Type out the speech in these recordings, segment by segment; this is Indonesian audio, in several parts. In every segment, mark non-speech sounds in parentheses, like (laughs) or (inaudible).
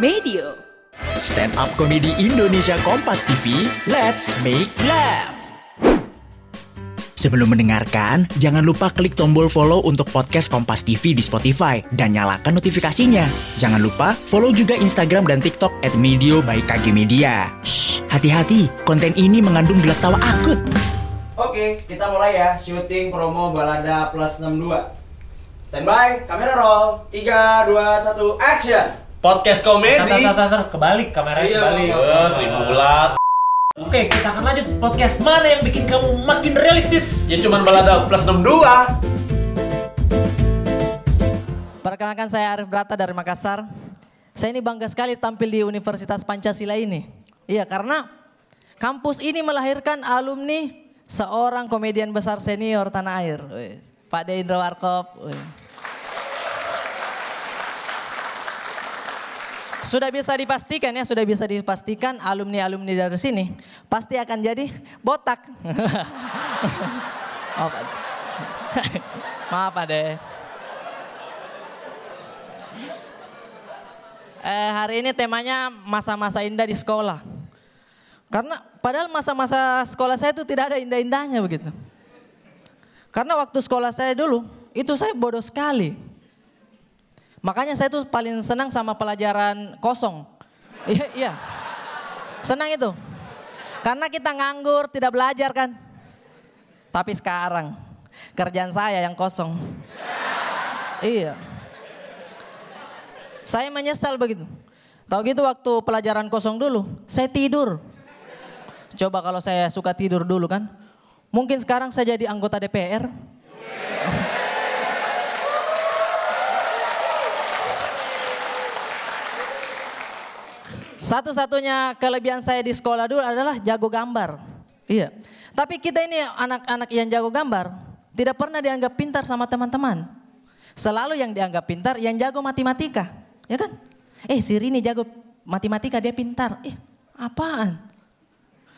Medio. Stand up komedi Indonesia Kompas TV, let's make laugh. Sebelum mendengarkan, jangan lupa klik tombol follow untuk podcast Kompas TV di Spotify dan nyalakan notifikasinya. Jangan lupa follow juga Instagram dan TikTok at Medio by KG Media. Shh, hati-hati, konten ini mengandung gelak tawa akut. Oke, kita mulai ya syuting promo Balada Plus 62. Standby, kamera roll. 3 2 1 action. Podcast komedi. Tar, tar, tar, tar, kebalik kameranya Iya, kebalik. Eh, seribu bulat. Oke, kita akan lanjut podcast mana yang bikin kamu makin realistis? Ya cuman balada plus 62. Perkenalkan saya Arif Brata dari Makassar. Saya ini bangga sekali tampil di Universitas Pancasila ini. Iya karena kampus ini melahirkan alumni seorang komedian besar senior tanah air. Pak De Indra Warkop. Sudah bisa dipastikan ya, sudah bisa dipastikan alumni-alumni dari sini pasti akan jadi botak. (laughs) oh. Maaf Pak De. Eh, hari ini temanya masa-masa indah di sekolah. Karena padahal masa-masa sekolah saya itu tidak ada indah-indahnya begitu. Karena waktu sekolah saya dulu, itu saya bodoh sekali. Makanya saya tuh paling senang sama pelajaran kosong. (laughs) Iya, iya. Senang itu. Karena kita nganggur, tidak belajar kan. Tapi sekarang, kerjaan saya yang kosong. Iya. Saya menyesal begitu. Tahu gitu waktu pelajaran kosong dulu, saya tidur. Coba kalau saya suka tidur dulu kan. Mungkin sekarang saya jadi anggota DPR. Satu-satunya kelebihan saya di sekolah dulu adalah jago gambar. Iya. Tapi kita ini anak-anak yang jago gambar tidak pernah dianggap pintar sama teman-teman. Selalu yang dianggap pintar yang jago matematika, ya kan? Eh si Rini jago matematika dia pintar. Eh apaan?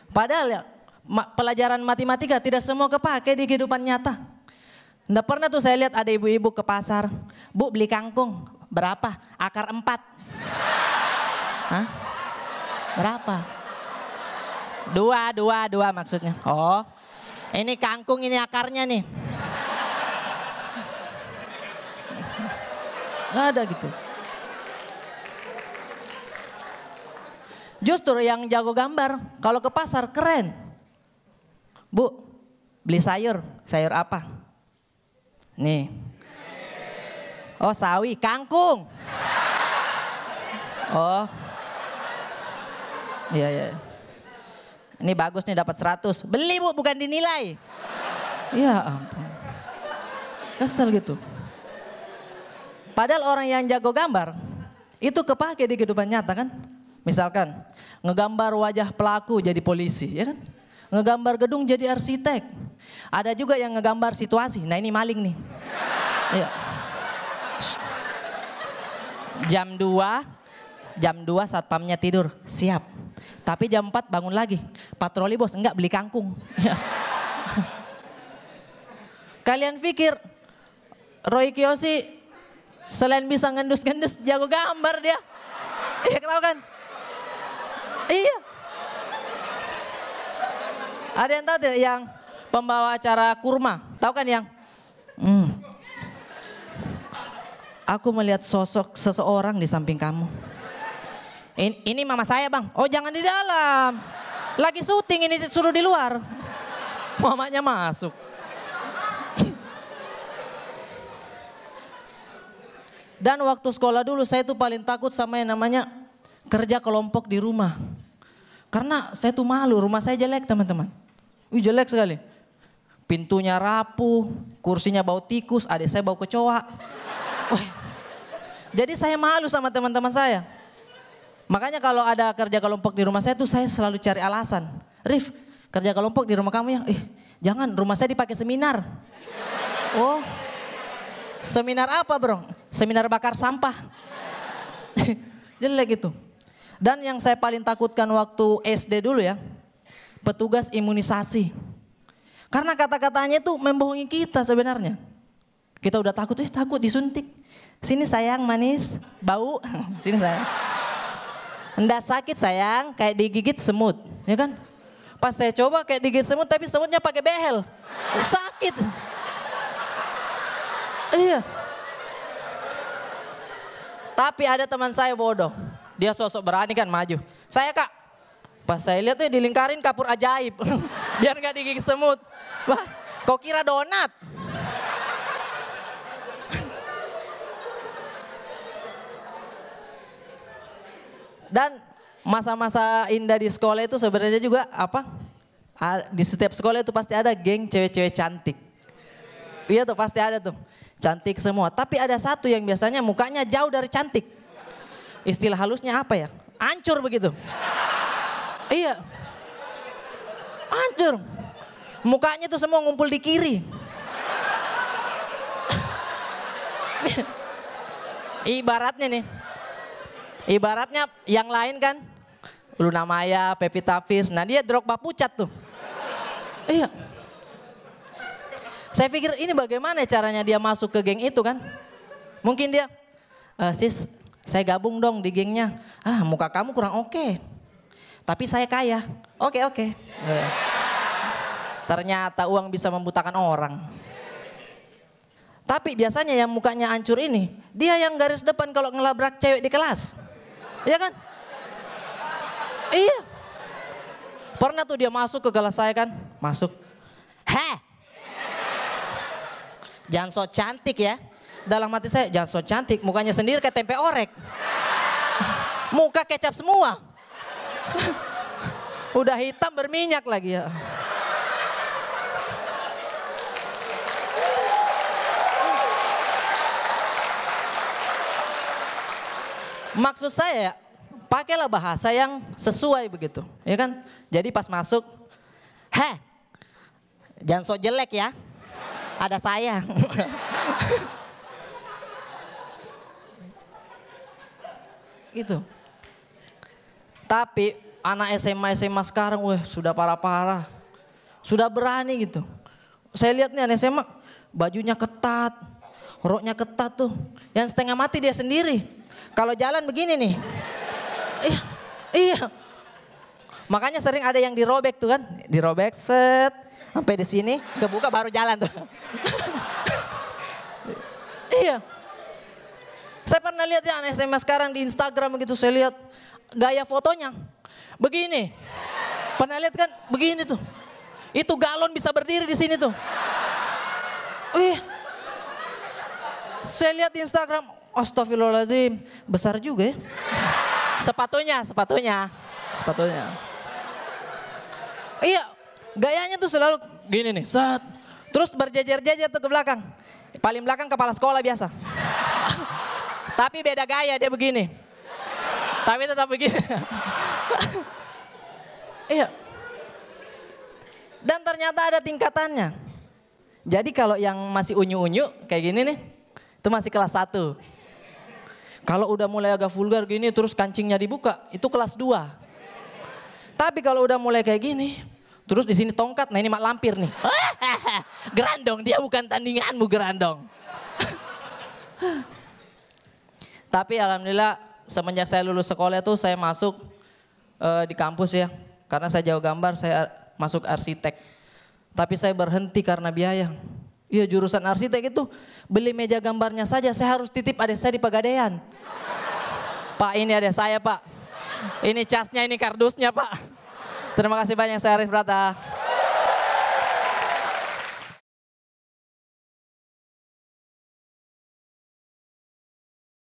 Padahal ya ma- pelajaran matematika tidak semua kepake di kehidupan nyata. Nggak pernah tuh saya lihat ada ibu-ibu ke pasar. Bu beli kangkung, berapa? Akar empat. Hah? Berapa? Dua, dua, dua maksudnya. Oh, ini kangkung ini akarnya nih. Nggak ada gitu. Justru yang jago gambar, kalau ke pasar keren. Bu, beli sayur, sayur apa? Nih. Oh sawi, kangkung. Oh. Iya, iya. Ini bagus nih dapat 100. Beli bu, bukan dinilai. Iya ampun. Kesel gitu. Padahal orang yang jago gambar, itu kepake di kehidupan nyata kan. Misalkan, ngegambar wajah pelaku jadi polisi, ya kan? Ngegambar gedung jadi arsitek. Ada juga yang ngegambar situasi, nah ini maling nih. Iya. Jam 2, jam 2 satpamnya tidur, siap. Tapi jam 4 bangun lagi, patroli bos, enggak beli kangkung. (laughs) Kalian pikir Roy Kiyoshi selain bisa ngendus-ngendus jago gambar dia. (laughs) Iya kenapa kan? Iya. Ada yang tahu tidak yang pembawa acara kurma? Tahu kan yang? Hmm. Aku melihat sosok seseorang di samping kamu. Ini, ini mama saya bang. Oh jangan di dalam. Lagi syuting ini suruh di luar. Mamanya masuk. Dan waktu sekolah dulu saya tuh paling takut sama yang namanya kerja kelompok di rumah. Karena saya tuh malu, rumah saya jelek teman-teman. Wih jelek sekali. Pintunya rapuh, kursinya bau tikus, adik saya bau kecoa. Jadi saya malu sama teman-teman saya. Makanya kalau ada kerja kelompok di rumah saya tuh saya selalu cari alasan. Rif, kerja kelompok di rumah kamu ya? Eh, jangan, rumah saya dipakai seminar. Oh, seminar apa bro? Seminar bakar sampah. (laughs) Jelek gitu. Dan yang saya paling takutkan waktu SD dulu ya, petugas imunisasi. Karena kata-katanya itu membohongi kita sebenarnya. Kita udah takut, eh takut disuntik. Sini sayang manis, bau. (laughs) Sini sayang. Nggak sakit sayang, kayak digigit semut, ya kan? Pas saya coba kayak digigit semut, tapi semutnya pakai behel. Sakit. Iya. Tapi ada teman saya bodoh. Dia sosok berani kan maju. Saya kak, pas saya lihat tuh dilingkarin kapur ajaib. (laughs) Biar nggak digigit semut. Wah, kau kira donat? Dan masa-masa indah di sekolah itu sebenarnya juga apa? Di setiap sekolah itu pasti ada geng cewek-cewek cantik. Iya tuh pasti ada tuh. Cantik semua. Tapi ada satu yang biasanya mukanya jauh dari cantik. Istilah halusnya apa ya? Ancur begitu. Iya. Ancur. Mukanya tuh semua ngumpul di kiri. Ibaratnya nih. Ibaratnya yang lain kan. Luna Maya, Pevita Pierce. Nah dia Drogba pucat tuh. Iya. Saya pikir ini bagaimana caranya dia masuk ke geng itu kan. Mungkin dia, "Eh, sis saya gabung dong di gengnya. Ah muka kamu kurang oke. Tapi saya kaya. Oke oke. Eh. Ternyata uang bisa membutakan orang. Tapi biasanya yang mukanya hancur ini, dia yang garis depan kalau ngelabrak cewek di kelas. Iya kan? Iya. Pernah tuh dia masuk ke kelas saya kan, masuk. Heh. Jangan so cantik ya. Dalam hati saya, jangan so cantik. Mukanya sendiri kayak tempe orek. Muka kecap semua. (laughs) Udah hitam berminyak lagi ya. Maksud saya, pakailah bahasa yang sesuai begitu, ya kan? Jadi pas masuk, heh, jangan sok jelek ya, ada saya. (laughs) gitu. Tapi anak SMA SMA sekarang, wah sudah parah-parah, sudah berani gitu. Saya lihat nih anak SMA, bajunya ketat, roknya ketat tuh, yang setengah mati dia sendiri. Kalau jalan begini nih. Iya, iya. Makanya sering ada yang dirobek tuh kan, dirobek set sampai di sini, kebuka baru jalan tuh. (laughs) iya. Saya pernah lihat ya anak SMA sekarang di Instagram begitu saya lihat gaya fotonya. Begini. Pernah lihat kan begini tuh. Itu galon bisa berdiri di sini tuh. Wih. Saya lihat di Instagram, astagfirullahaladzim, besar juga ya. Sepatunya, sepatunya, sepatunya. Iya, gayanya tuh selalu gini nih, set. Terus berjejer-jejer tuh ke belakang. Paling belakang kepala sekolah biasa. (laughs) Tapi beda gaya dia begini. Tapi tetap begini. (laughs) iya. Dan ternyata ada tingkatannya. Jadi kalau yang masih unyu-unyu kayak gini nih, itu masih kelas 1. Kalau udah mulai agak vulgar gini terus kancingnya dibuka, itu kelas 2. Tapi kalau udah mulai kayak gini, terus di sini tongkat, nah ini mak lampir nih. (laughs) gerandong, dia bukan tandinganmu gerandong. (laughs) Tapi alhamdulillah semenjak saya lulus sekolah itu saya masuk eh, di kampus ya. Karena saya jauh gambar, saya masuk arsitek. Tapi saya berhenti karena biaya. Iya jurusan arsitek itu beli meja gambarnya saja saya harus titip adik saya di Pegadaian. Pak ini ada saya pak. Ini casnya ini kardusnya pak. Terima kasih banyak saya Arif Brata.